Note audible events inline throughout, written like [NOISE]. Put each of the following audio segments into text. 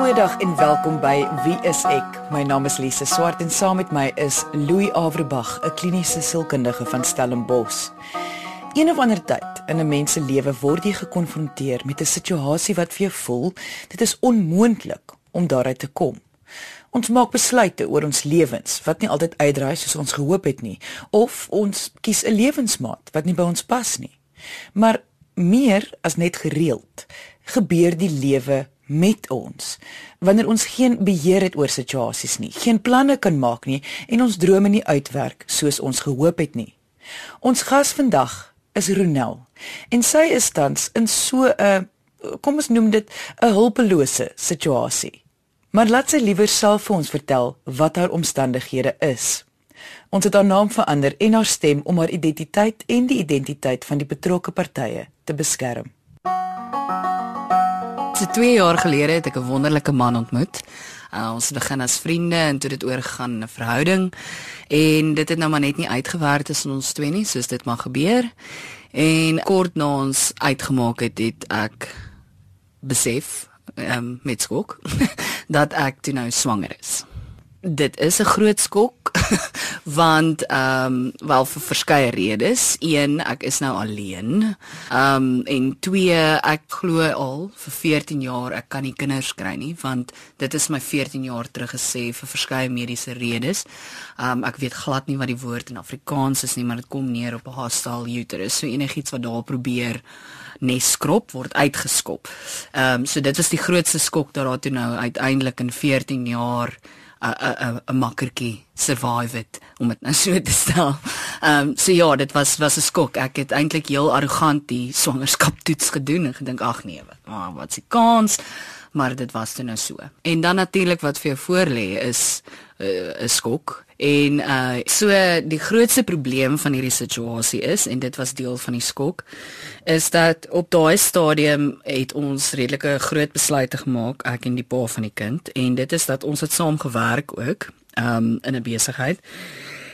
Goeiedag en welkom by Wie is ek? My naam is Lise Swart en saam met my is Louis Averbag, 'n kliniese sielkundige van Stellenbosch. Een of ander tyd in 'n mens se lewe word jy gekonfronteer met 'n situasie wat vir jou voel dit is onmoontlik om daaruit te kom. Ons maak besluite oor ons lewens wat nie altyd uitdraai soos ons gehoop het nie, of ons kies 'n lewensmaat wat nie by ons pas nie. Maar meer as net gereeld gebeur die lewe met ons wanneer ons geen beheer het oor situasies nie, geen planne kan maak nie en ons drome nie uitwerk soos ons gehoop het nie. Ons gas vandag is Ronel en sy is tans in so 'n kom ons noem dit 'n hulpelose situasie. Maar laat sy liewer self vir ons vertel wat haar omstandighede is. Ons het haar naam verander en haar stem om haar identiteit en die identiteit van die betrokke partye te beskerm. So 2 jaar gelede het ek 'n wonderlike man ontmoet. Uh, ons het begin as vriende en toe dit oorgegaan in 'n verhouding en dit het nou maar net nie uitgewerk tussen ons twee nie, soos dit maar gebeur. En kort na ons uitgemaak het, het ek besef, um, met skok, [LAUGHS] dat ek toe nou swanger is dit is 'n groot skok [LAUGHS] want ehm um, wel vir verskeie redes. Een, ek is nou alleen. Ehm um, en twee, ek glo al vir 14 jaar ek kan nie kinders kry nie want dit is my 14 jaar terug gesê vir verskeie mediese redes. Ehm um, ek weet glad nie wat die woord in Afrikaans is nie, maar dit kom neer op 'n hostile uterus. So enigiets wat daar probeer neskrop word uitgeskop. Ehm um, so dit was die grootste skok dat daar toe nou uiteindelik in 14 jaar 'n 'n makkertjie survive it om dit nou [LAUGHS] so te stel. Ehm um, so ja, dit was was 'n skok. Ek het eintlik heel arrogant die swangerskap toets gedoen en gedink ag nee, wat wat's die kans? Maar dit was toe nou so. En dan natuurlik wat vir jou voorlê is uh, 'n skok. En uh so die grootste probleem van hierdie situasie is en dit was deel van die skok is dat op daai stadium het ons redelike groot besluite gemaak ek en die pa van die kind. En dit is dat ons het saam gewerk ook um in 'n besigheid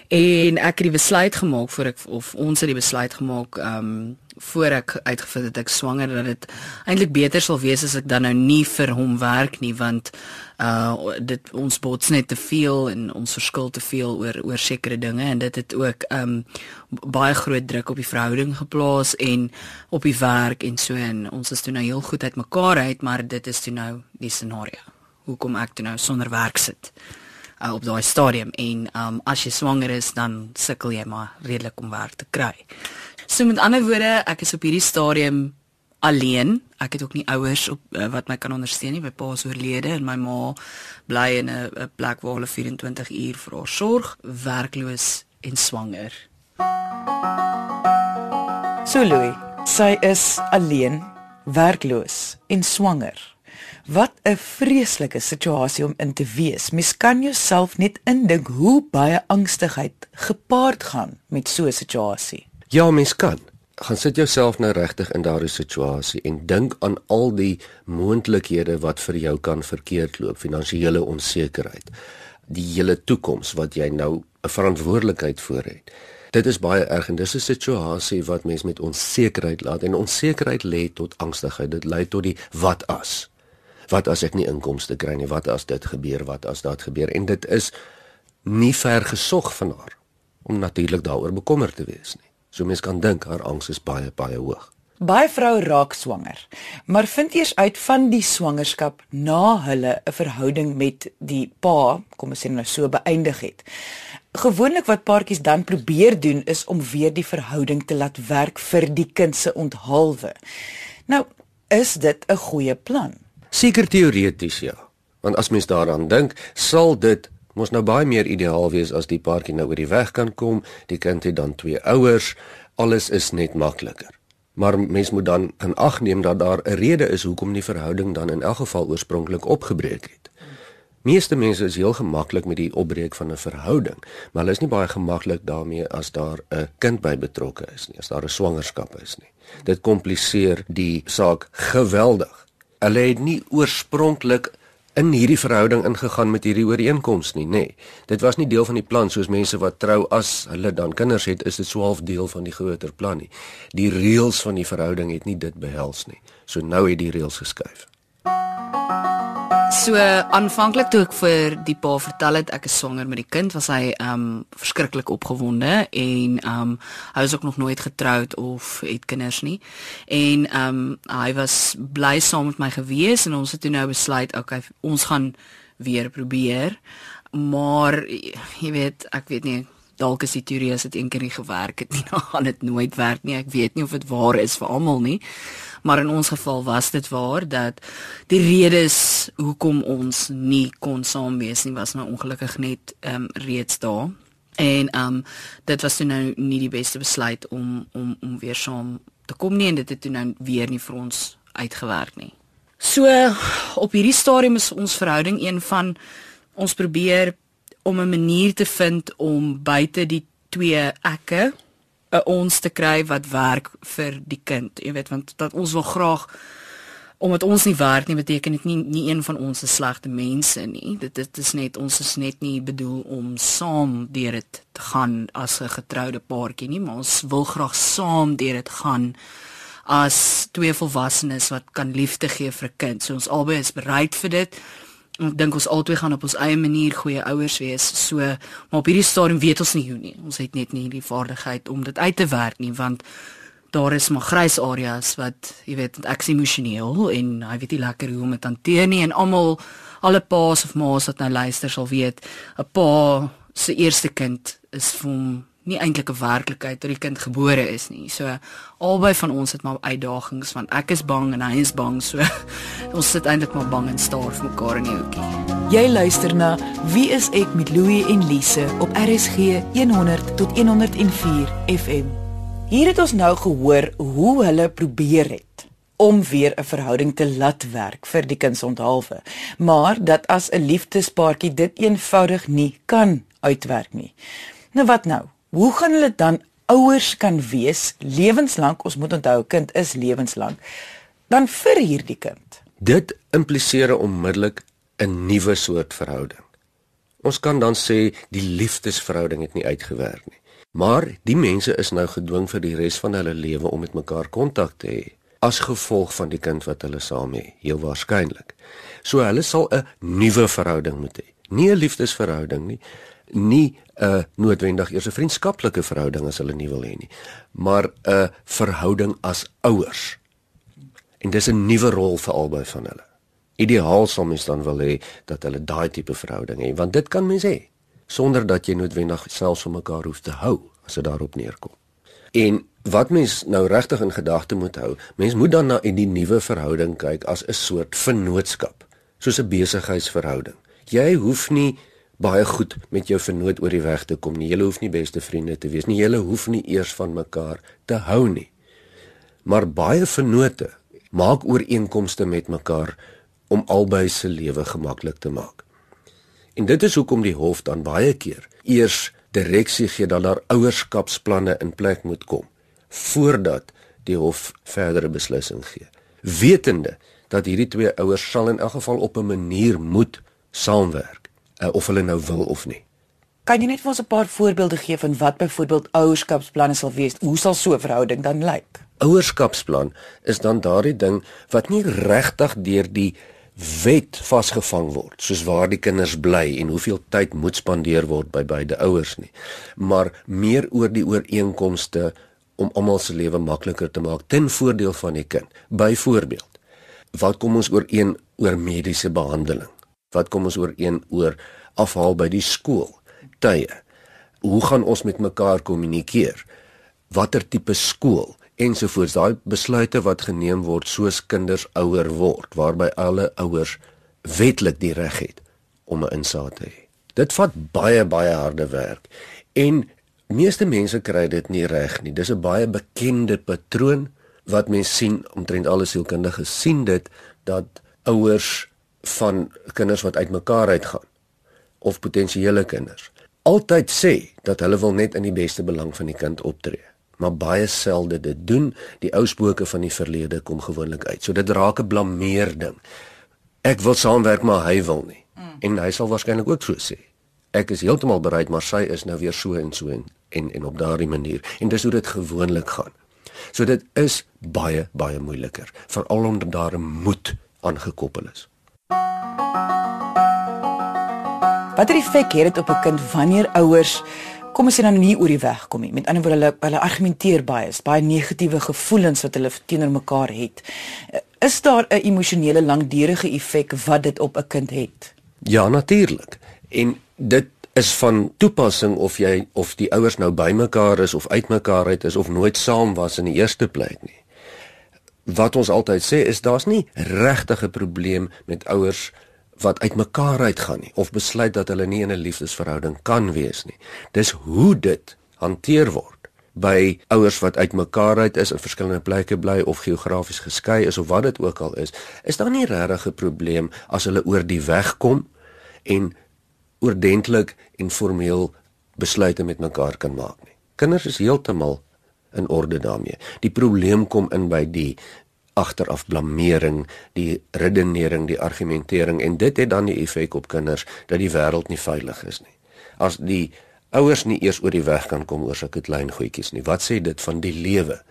en ek het die besluit gemaak voor ek of ons het die besluit gemaak um voor ek uitgevind het ek swanger dat dit eintlik beter sal wees as ek dan nou nie vir hom werk nie want uh dit ons bots net te veel en ons verskil te veel oor oor sekere dinge. En dit het ook um baie groot druk op die verhouding geplaas en op die werk en so. En ons is toe nou heel goed uitmekaar uit maar dit is toe nou die scenario. Hoekom ek toe nou sonder werk sit uh, op daai stadium en um as jy swanger is dan sukkel jy maar redelik om werk te kry. So met ander woorde, ek is op hierdie stadium alleen. Ek het ook nie ouers op uh, wat my kan ondersteun nie. My pa is oorlede en my ma bly in 'n plek waar hulle 24 uur vir haar sorg, werkloos en swanger. So Louis, sy is alleen, werkloos en swanger. Wat 'n vreeslike situasie om in te wees. Mens kan jouself net indink hoe baie angstigheid gepaard gaan met so 'n situasie. Ja, mens kan. Gaan sit jouself nou regtig in daardie situasie en dink aan al die moontlikhede wat vir jou kan verkeerd loop, finansiële onsekerheid, die hele toekoms wat jy nou 'n verantwoordelikheid voor het. Dit is baie erg en dis 'n situasie wat mens met onsekerheid laat en onsekerheid lê tot angstigheid. Dit lei tot die wat as wat as ek nie inkomste kry nie? Wat as dit gebeur? Wat as dit gebeur? En dit is nie ver gesog van haar om natuurlik daaroor bekommerd te wees nie. So mens kan dink haar angs is baie baie hoog. Baie vroue raak swanger maar vind eers uit van die swangerskap na hulle 'n verhouding met die pa kom ons sê nou so beëindig het. Gewoonlik wat paartjies dan probeer doen is om weer die verhouding te laat werk vir die kind se onthaalwe. Nou, is dit 'n goeie plan? Seker teoreties ja. Want as mens daaraan dink, sal dit mos nou baie meer ideaal wees as die paartjie nou oor die weg kan kom, die kind het dan twee ouers, alles is net makliker. Maar mens moet dan in ag neem dat daar 'n rede is hoekom die verhouding dan in elk geval oorspronklik opgebreek het. Meeste mense is heel gemaklik met die opbreek van 'n verhouding, maar hulle is nie baie gemaklik daarmee as daar 'n kind by betrokke is nie, as daar 'n swangerskap is nie. Dit kompliseer die saak geweldig. Hulle het nie oorspronklik in hierdie verhouding ingegaan met hierdie ooreenkoms nie, nê. Nee. Dit was nie deel van die plan soos mense wat trou as hulle dan kinders het, is dit swaalf deel van die groter plan nie. Die reëls van die verhouding het nie dit behels nie. So nou het die reëls geskuif. So aanvanklik toe ek vir die pa vertel het ek is swanger met die kind, was hy um verskriklik opgewonde en um hy was ook nog nooit getroud of het kinders nie. En um hy was bly saam met my gewees en ons het toe nou besluit, okay, ons gaan weer probeer. Maar jy weet, ek weet nie dalk is die teorie as dit een keer nie gewerk het nie, [LAUGHS] dan gaan dit nooit werk nie. Ek weet nie of dit waar is vir almal nie maar in ons geval was dit waar dat die redes hoekom ons nie kon saam wees nie was nou ongelukkig net ehm um, reeds daar en ehm um, dit was nou nie die beste besluit om om om weer saam te kom nie en dit het toe nou weer nie vir ons uitgewerk nie. So op hierdie stadium is ons verhouding een van ons probeer om 'n manier te vind om buite die twee ekke 'n ons te kry wat werk vir die kind. Jy weet want dat ons wil graag omdat ons nie werk nie beteken dit nie nie een van ons is slegte mense nie. Dit dit is net ons is net nie bedoel om saam deur dit te gaan as 'n getroude paartjie nie, maar ons wil graag saam deur dit gaan as twee volwassenes wat kan liefde gee vir 'n kind. So ons albei is bereid vir dit ek dink ons albei gaan op ons eie manier goeie ouers wees. So, maar op hierdie stadium weet ons nie hoe nie. Ons het net nie die vaardigheid om dit uit te werk nie want daar is maar grys areas wat jy weet ek is emosioneel en hy weet nie lekker hoe om dit hanteer nie en almal alle paas of ma's wat nou luister sal weet 'n pa se eerste kind is vir hom nie eintlik 'n werklikheid tot die kind gebore is nie. So albei van ons het maar uitdagings want ek is bang en hy is bang. So [LAUGHS] ons sit eintlik maar bang en staar vir mekaar in die hoekie. Jy luister na Wie is ek met Louie en Lise op RSG 100 tot 104 FM. Hier het ons nou gehoor hoe hulle probeer het om weer 'n verhouding te laat werk vir die kind se onthaalwe, maar dat as 'n liefdespaartjie dit eenvoudig nie kan uitwerk nie. Nou wat nou? Hoe gaan hulle dan ouers kan wees lewenslank? Ons moet onthou kind is lewenslank. Dan vir hierdie kind. Dit impliseer onmiddellik 'n nuwe soort verhouding. Ons kan dan sê die liefdesverhouding het nie uitgewerk nie. Maar die mense is nou gedwing vir die res van hulle lewe om met mekaar kontak te hê as gevolg van die kind wat hulle saam het, heel waarskynlik. So hulle sal 'n nuwe verhouding moet hê. Nie 'n liefdesverhouding nie, nie 'n uh, noodwendig eers 'n vriendskaplike verhouding as hulle nie wil hê nie, maar 'n verhouding as ouers. En dis 'n nuwe rol vir albei van hulle. Ideaal sou mens dan wil hê dat hulle daai tipe verhouding hê, want dit kan mens hê sonder dat jy noodwendig selfs van mekaar hoef te hou as dit daarop neerkom. En wat mens nou regtig in gedagte moet hou, mens moet dan na die nuwe verhouding kyk as 'n soort vennootskap, soos 'n besigheidsverhouding. Jy hoef nie baie goed met jou vernoot oor die weg te kom nie. Julle hoef nie beste vriende te wees nie. Julle hoef nie eers van mekaar te hou nie. Maar baie vernote maak ooreenkomste met mekaar om albei se lewe gemaklik te maak. En dit is hoekom die hof dan baie keer eers direksie gee dat daar ouerskapsplanne in plek moet kom voordat die hof verdere beslissing gee. Wetende dat hierdie twee ouers sal in elk geval op 'n manier moet saamwerk uh, of hulle nou wil of nie. Kan jy net vir ons 'n paar voorbeelde gee van wat byvoorbeeld ouerskapsplanne sal wees? Hoe sal so 'n verhouding dan lyk? Ouerskapsplan is dan daardie ding wat nie regtig deur die wet vasgevang word soos waar die kinders bly en hoeveel tyd moet spandeer word by beide ouers nie maar meer oor die ooreenkomste om almal se lewe makliker te maak ten voordeel van die kind byvoorbeeld wat kom ons ooreen oor mediese behandeling Wat kom ons ooreen oor afhaal by die skool? Tye. Hoe gaan ons met mekaar kommunikeer? Watter tipe skool? ensovoorts daai besluite wat geneem word soos kinders ouer word waarby alle ouers wetlik die reg het om 'n insaag te hê. Dit vat baie baie harde werk en meeste mense kry dit nie reg nie. Dis 'n baie bekende patroon wat mense sien omtrent alle sielkundiges sien dit dat ouers van kinders wat uitmekaar uitgaan of potensiële kinders altyd sê dat hulle wil net in die beste belang van die kind optree maar baie selde dit doen. Die ou spooke van die verlede kom gewoonlik uit. So dit raak 'n blameer ding ek wil saamwerk maar hy wil nie. Mm. en hy sal waarskynlik ook so sê. Ek is heeltemal bereid maar sy is nou weer so en so en en, en op daardie manier. En dis hoe dit gewoonlik gaan. So dit is baie baie moeiliker veral omdat daar 'n moed aangekoppel is Watter effek het dit op 'n kind wanneer ouers kom as jy dan nie oor die weg kom nie. Met ander woorde hulle hulle argumenteer baie, is baie negatiewe gevoelens wat hulle teenoor mekaar het. Is daar 'n emosionele langdurige effek wat dit op 'n kind het? Ja, natuurlik. En dit is van toepassing of jy of die ouers nou bymekaar is of uitmekaar uit is of nooit saam was in die eerste plek nie. Wat ons altyd sê is daar's nie regtig 'n probleem met ouers wat uitmekaar uitgaan nie of besluit dat hulle nie in 'n liefdesverhouding kan wees nie. Dis hoe dit hanteer word by ouers wat uitmekaar uit is in verskillende plekke bly of geografies geskei is of wat dit ook al is. Is daar nie regtig 'n probleem as hulle oor die weg kom en oordentlik en formeel besluite met mekaar kan maak nie. Kinders is heeltemal in orde daarmee. Die probleem kom in by die agteraf blameering, die redenering, die argumentering en dit het dan die effek op kinders dat die wêreld nie veilig is nie. As die ouers nie eers oor die weg kan kom oor sulke klein goedjies nie, wat sê dit van die lewe?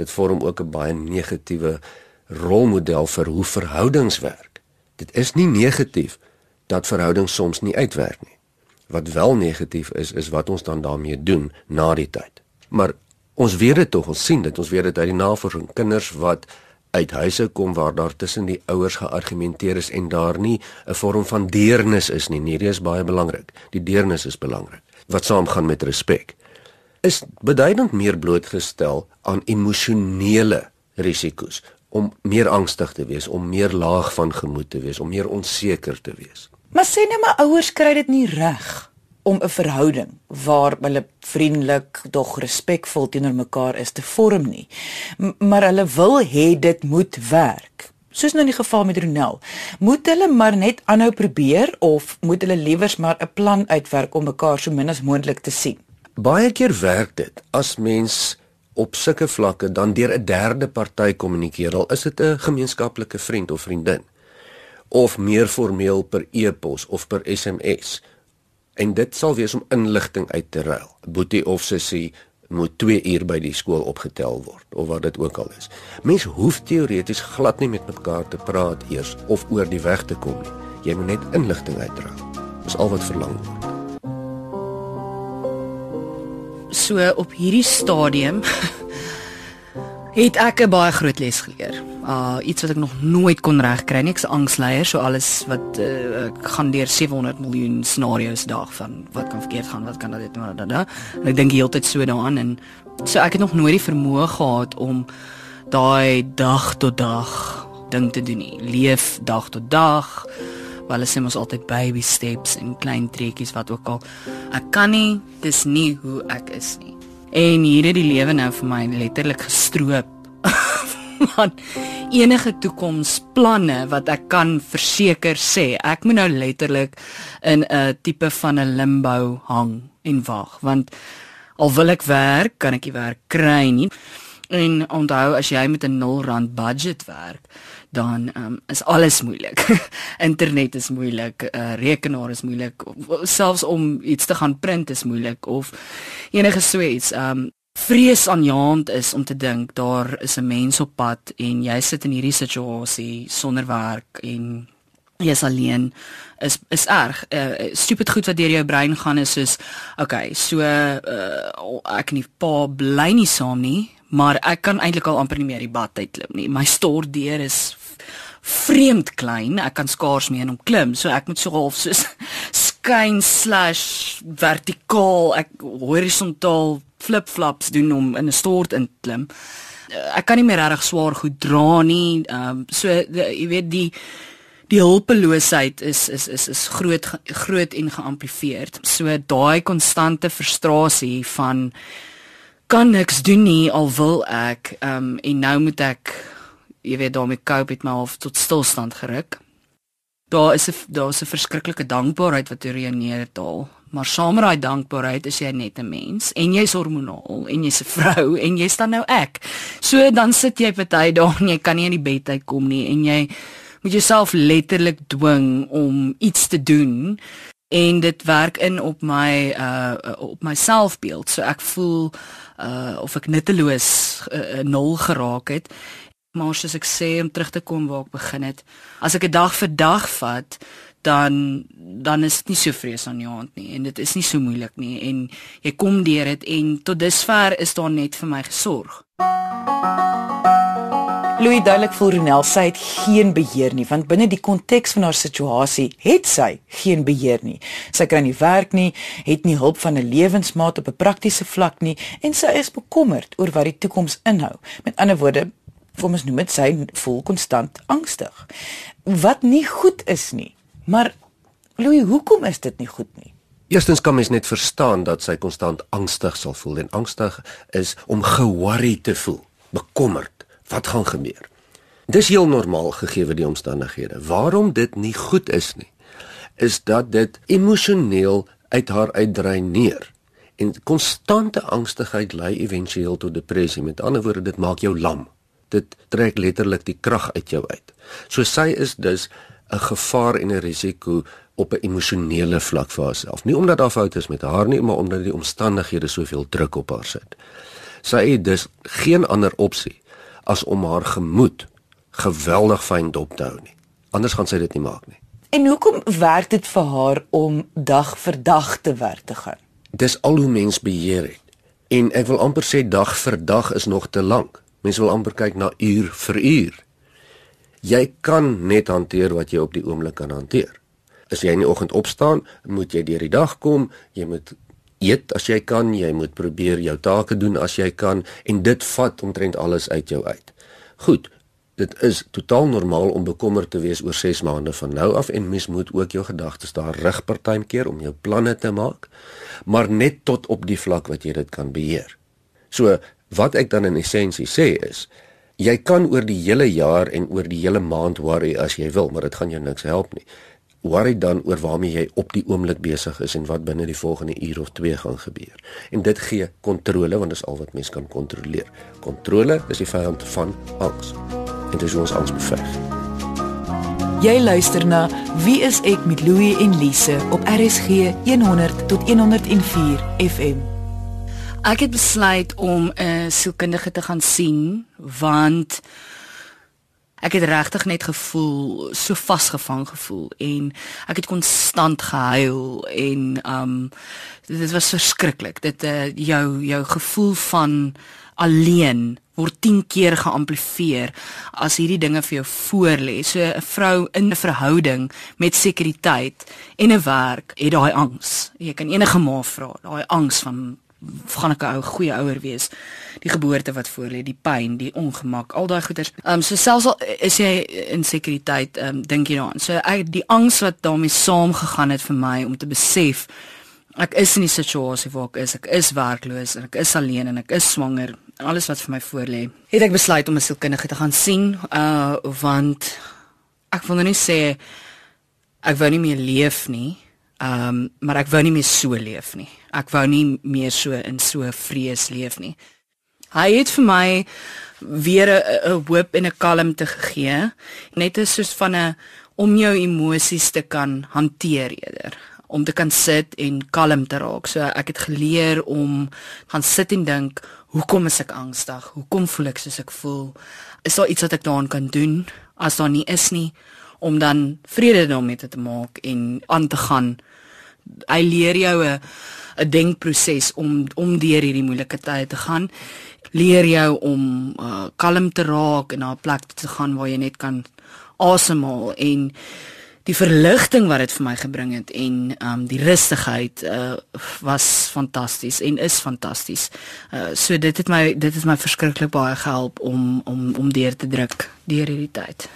Dit vorm ook 'n baie negatiewe rolmodel vir hoe verhoudings werk. Dit is nie negatief dat verhoudings soms nie uitwerk nie. Wat wel negatief is, is wat ons dan daarmee doen na die tyd. Maar ons weet dit tog, ons sien dit, ons weet dit uit die navorsing, kinders wat uit huise kom waar daar tussen die ouers geargumenteer is en daar nie 'n vorm van deernis is nie. Nee, dit is baie belangrik. Die deernis is belangrik wat saamgaan met respek. Is beduidend meer blootgestel aan emosionele risiko's om meer angstig te wees, om meer laag van gemoed te wees, om meer onseker te wees. Maar sê net my ouers kry dit nie reg om 'n verhouding waar hulle vriendelik, dog respekvol teenoor mekaar is te vorm nie. M maar hulle wil hê dit moet werk. Soos nou in die geval met Ronel. Moet hulle maar net aanhou probeer of moet hulle liewers maar 'n plan uitwerk om mekaar so min as moontlik te sien? Baie keer werk dit as mens op sulke vlakke dan deur 'n derde party kommunikeer. Al is dit 'n gemeenskaplike vriend of vriendin of meer formeel per e-pos of per SMS en dit sal wees om inligting uit te ruil. Boetie of sussie moet 2 uur by die skool opgetel word of wat dit ook al is. Mens hoef teoreties glad nie met mekaar te praat eers of oor die weg te kom nie. Jy moet net inligting uitruil. Dis al wat verlang word. So op hierdie stadium [LAUGHS] het ek 'n baie groot les geleer. Uh iets wat ek nog nooit kon regkry nie. Ek's angsleier, so alles wat uh, ek gaan deur 700 miljoen scenario's dag van wat kan verkeerd gaan, wat kan dit maar dan dan. Ek dink heeltyd so daaraan en so ek het nog nooit die vermoë gehad om daai dag tot dag ding te doen nie. Leef dag tot dag. Wel is mos altyd baby steps en klein trekkies wat ook al. Ek kan nie, dis nie hoe ek is nie. En hier het die lewe nou vir my letterlik gestroop. [LAUGHS] Man, enige toekomsplanne wat ek kan verseker sê, ek moet nou letterlik in 'n tipe van 'n limbo hang en wag, want al wil ek werk, kan ek nie werk kry nie. En onthou as jy met 'n 0 rand budget werk, dan um, is alles moeilik. [LAUGHS] Internet is moeilik, uh, rekenaar is moeilik, selfs om iets te gaan print is moeilik of enige so iets. Um vrees aanjaend is om te dink daar is 'n mens op pad en jy sit in hierdie situasie sonder werk en jy's alleen is is erg. Uh, stupid goed wat deur jou brein gaan is soos okay, so uh, ek en die pa bly nie saam nie, maar ek kan eintlik al amper nie meer die bad uitklim nie. My stordeur is vreemd klein. Ek kan skaars meer in hom klim, so ek moet so half so skyn slash vertikaal, ek horisontaal flip-flops doen om in 'n stort in te klim. Eh, ek kan nie meer reg swaar goed dra nie. Ehm um, so jy weet die die hulpeloosheid is is is is groot groot en geamplifieer. So daai konstante frustrasie van kan niks doen nie al wil ek ehm um, en nou moet ek jy weet daarmee cope het my half tot stilstand geruk. Daar is 'n daar's 'n verskriklike dankbaarheid wat oor jou neerdal, maar saam met daai dankbaarheid is jy net 'n mens en jy's hormonaal en jy's 'n vrou en jy staan nou ek. So dan sit jy party dae en jy kan nie in die bed uitkom nie en jy moet jouself letterlik dwing om iets te doen en dit werk in op my uh op my selfbeeld. So ek voel uh of ek nutteloos uh, nul geraak het Maar soos ek sê om terug te kom waar ek begin het, as ek 'n dag vir dag vat, dan dan is dit nie so vreesaanjaend nie en dit is nie so moeilik nie en jy kom deur dit en tot dusver is daar net vir my gesorg. Louis duidelik voel Ronel sy het geen beheer nie want binne die konteks van haar situasie het sy geen beheer nie. Sy kan nie werk nie, het nie hulp van 'n lewensmaat op 'n praktiese vlak nie en sy is bekommerd oor wat die toekoms inhou. Met ander woorde, kom ons noem dit sy voel konstant angstig. Wat nie goed is nie. Maar Louis, hoekom is dit nie goed nie? Eerstens kan mens net verstaan dat sy konstant angstig sal voel en angstig is om ge-worry te voel, bekommerd wat gaan gebeur. Dis heel normaal gegee die omstandighede. Waarom dit nie goed is nie, is dat dit emosioneel uit haar uitdreineer. En konstante angstigheid lei éventueel tot depressie. Met ander woorde, dit maak jou lam. Dit trek letterlik die krag uit jou uit. So sy is dus 'n gevaar en 'n risiko op 'n emosionele vlak vir haarself. Nie omdat daar foute is met haar nie, maar omdat die omstandighede soveel druk op haar sit. Sy het dus geen ander opsie as om haar gemoed geweldig fyn dop te hou nie. Anders gaan sy dit nie maak nie. En hoekom werk dit vir haar om dag vir dag te werk te gaan? Dis al hoe mens beheer het. En ek wil amper sê dag vir dag is nog te lank. Mense wil amper kyk na uur vir uur. Jy kan net hanteer wat jy op die oomblik kan hanteer. As jy in die oggend opstaan, moet jy deur die dag kom, jy moet eet as jy kan, jy moet probeer jou take doen as jy kan en dit vat omtrent alles uit jou uit. Goed. Dit is totaal normaal om bekommerd te wees oor 6 maande van nou af en mens moet ook jou gedagtes daar rig partykeer om jou planne te maak, maar net tot op die vlak wat jy dit kan beheer. So wat ek dan in essensie sê is jy kan oor die hele jaar en oor die hele maand worry as jy wil, maar dit gaan jou niks help nie worry dan oor waarmee jy op die oomblik besig is en wat binne die volgende uur of 2 gaan gebeur. En dit gee kontrole want dit is al wat mens kan kontroleer. Kontrole is die vyand van angs. En dit is ons angs beveg. Jy luister na Wie is ek met Louie en Lise op RSG 100 tot 104 FM. Ek het besluit om 'n sielkundige te gaan sien want ek het regtig net gevoel so vasgevang gevoel en ek het konstant gehuil en um dit was verskriklik dit uh, jou jou gevoel van alleen word 10 keer geamplifieer as hierdie dinge vir jou voor lê so 'n vrou in 'n verhouding met sekuriteit en 'n werk het daai angs. Jy kan enige ma vra daai angs van gaan ek 'n ou goeie ouer wees. Die geboorte wat voor lê, die pyn, die ongemak, al daai goeters. Ehm um, so selfs al is jy in sekuriteit, ehm um, dink jy daaraan. So ek die angs wat daarmee saamgegaan het vir my om te besef ek is in die situasie waar ek is. Ek is werkloos en ek is alleen en ek is swanger. Alles wat vir my voor lê. Het ek besluit om 'n sielkundige te gaan sien, uh want ek wil nou nie sê ek wou nie meer leef nie. Ehm um, maar ek wou nie meer so leef nie. Ek wou nie meer so in so vrees leef nie. Hy het vir my weer 'n hoop en 'n kalmte gegee, net soos van 'n om jou emosies te kan hanteer eerder om te kan sit en kalm te raak. So ek het geleer om gaan sit en dink, hoekom is ek angstig? Hoekom voel ek soos ek voel? Is daar iets wat ek daaraan kan doen? As daar nie is nie, om dan vrede daarmee te maak en aan te gaan. Hy leer jou 'n 'n denkproses om om deur hierdie moeilike tye te gaan. Leer jou om uh, kalm te raak en na 'n plek te gaan waar jy net kan asemhaal en die verligting wat dit vir my gebring het en um die rustigheid uh, was fantasties en is fantasties. Uh, so dit het my dit het my verskriklik baie gehelp om om om deur te druk deur hierdie tyd.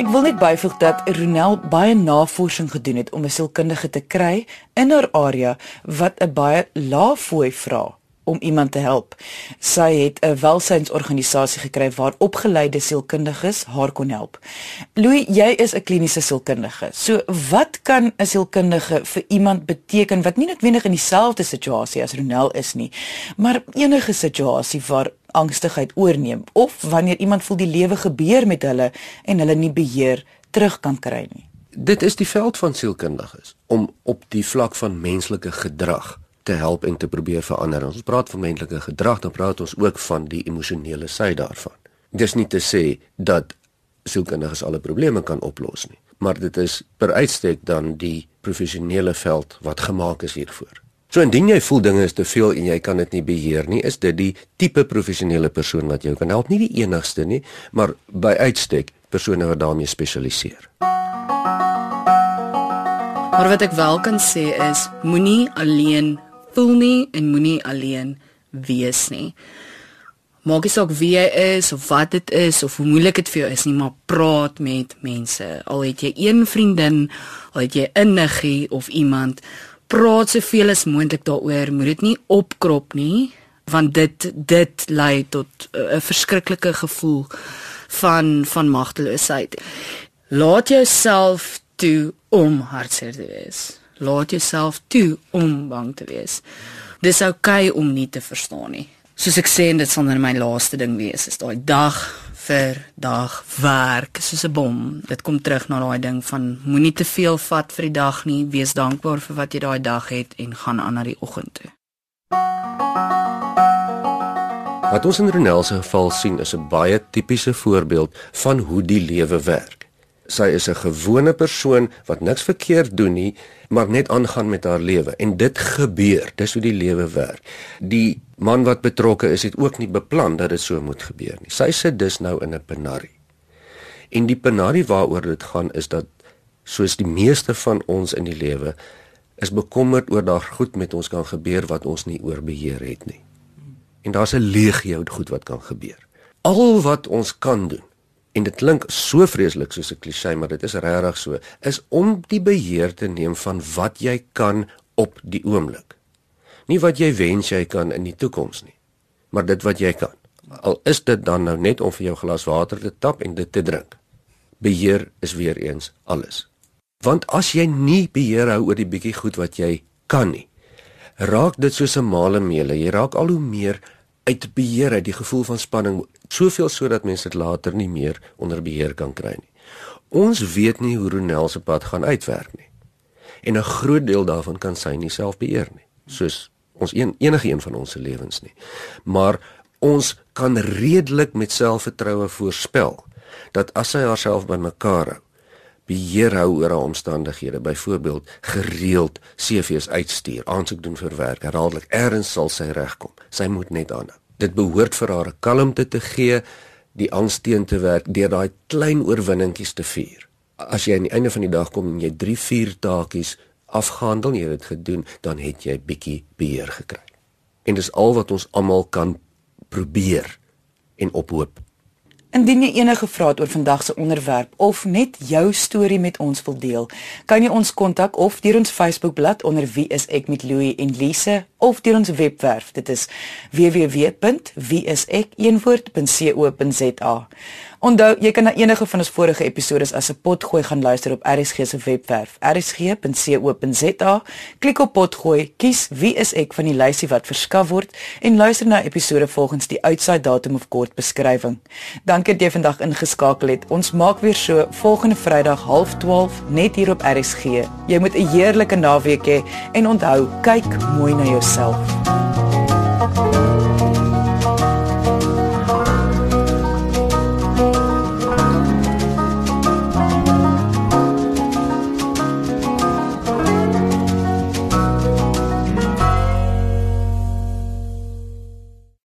Ek wil net byvoeg dat Ronel baie navorsing gedoen het om 'n sielkundige te kry in haar area wat 'n baie lae fooi vra om iemand te help. Sy het 'n welsynsorganisasie gekry waar opgeleide sielkundiges haar kon help. Louis, jy is 'n kliniese sielkundige. So wat kan 'n sielkundige vir iemand beteken wat nie noodwendig in dieselfde situasie as Ronel is nie, maar enige situasie waar angstigheid oorneem of wanneer iemand voel die lewe gebeur met hulle en hulle nie beheer terug kan kry nie. Dit is die veld van sielkundiges om op die vlak van menslike gedrag te help en te probeer verander. Ons praat van menslike gedrag, dan praat ons ook van die emosionele sy daarvan. Dis nie te sê dat sielkundiges alle probleme kan oplos nie, maar dit is per uitstek dan die professionele veld wat gemaak is hiervoor. So indien jy voel dinge is te veel en jy kan dit nie beheer nie, is dit die tipe professionele persoon wat jou kan help, nie die enigste nie, maar by uitstek persone wat daarmee spesialiseer. Maar wat ek wel kan sê is moenie alleen voel nie en moenie alleen wees nie. Maak nie saak wie jy is of wat dit is of hoe moeilik dit vir jou is nie, maar praat met mense. Al het jy een vriendin, al het jy 'n niggie of iemand, praat soveel as moontlik daaroor. Moet dit nie opkrop nie, want dit dit lei tot 'n verskriklike gevoel van van magteloosheid. Laat jouself toe om hartseer te wees. Laat jouself toe om bang te wees. Dis oukei okay om nie te verstaan nie. Soos ek sê, dit sal net my laaste ding wees. Is daai dag vir dag werk soos 'n bom. Dit kom terug na daai ding van moenie te veel vat vir die dag nie. Wees dankbaar vir wat jy daai dag het en gaan aan na die oggend toe. Wat ons in Ronel se geval sien is 'n baie tipiese voorbeeld van hoe die lewe werk sy is 'n gewone persoon wat niks verkeerd doen nie, maar net aangaan met haar lewe en dit gebeur. Dis hoe die lewe werk. Die man wat betrokke is, het ook nie beplan dat dit so moet gebeur nie. Sy sit dus nou in 'n penarie. En die penarie waaroor dit gaan is dat soos die meeste van ons in die lewe is bekommerd oor daar goed met ons kan gebeur wat ons nie oor beheer het nie. En daar's 'n legio goed wat kan gebeur. Al wat ons kan doen en dit klink so vreeslik soos 'n klise, maar dit is regtig so, is om die beheer te neem van wat jy kan op die oomblik. Nie wat jy wens jy kan in die toekoms nie, maar dit wat jy kan. Al is dit dan nou net om vir jou glas water te tap en dit te drink. Beheer is weer eens alles. Want as jy nie beheer hou oor die bietjie goed wat jy kan nie, raak dit soos 'n male meele. Jy raak al hoe meer uit beheer uit die gevoel van spanning soveel sodat mense dit later nie meer onder beheer kan kry nie. Ons weet nie hoe Ronel se pad gaan uitwerk nie. En 'n groot deel daarvan kan sy nie self beheer nie, soos ons een, enige een van ons se lewens nie. Maar ons kan redelik met selfvertroue voorspel dat as sy haarself bymekaar hou, beheer hou oor haar omstandighede, byvoorbeeld gereeld CV's uitstuur, aansoek doen vir werk, herhaaldelik erns sal sy regkom. Sy moet net aanhou. Dit behoort vir haar 'n kalmte te gee, die angs teen te werk deur daai klein oorwinningkies te vier. As jy aan die einde van die dag kom en jy 3, 4 taakies afgehandel, jy het dit gedoen, dan het jy bietjie beheer gekry. En dis al wat ons almal kan probeer en ophoop. Indien jy enige vrae het oor vandag se onderwerp of net jou storie met ons wil deel, kan jy ons kontak of deur ons Facebookblad onder wie is ek met Louie en Lise of deur ons webwerf. Dit is www.wieisek.co.za. Onthou, jy kan na enige van ons vorige episode as 'n potgooi gaan luister op RSG se webwerf, rsg.co.za. Klik op potgooi, kies wie is ek van die lysie wat verskaf word en luister na episode volgens die uitsaai datum of kort beskrywing. Dankie dat jy vandag ingeskakel het. Ons maak weer so volgende Vrydag 12:30 net hier op RSG. Jy moet 'n heerlike naweek hê en onthou, kyk mooi na yourself.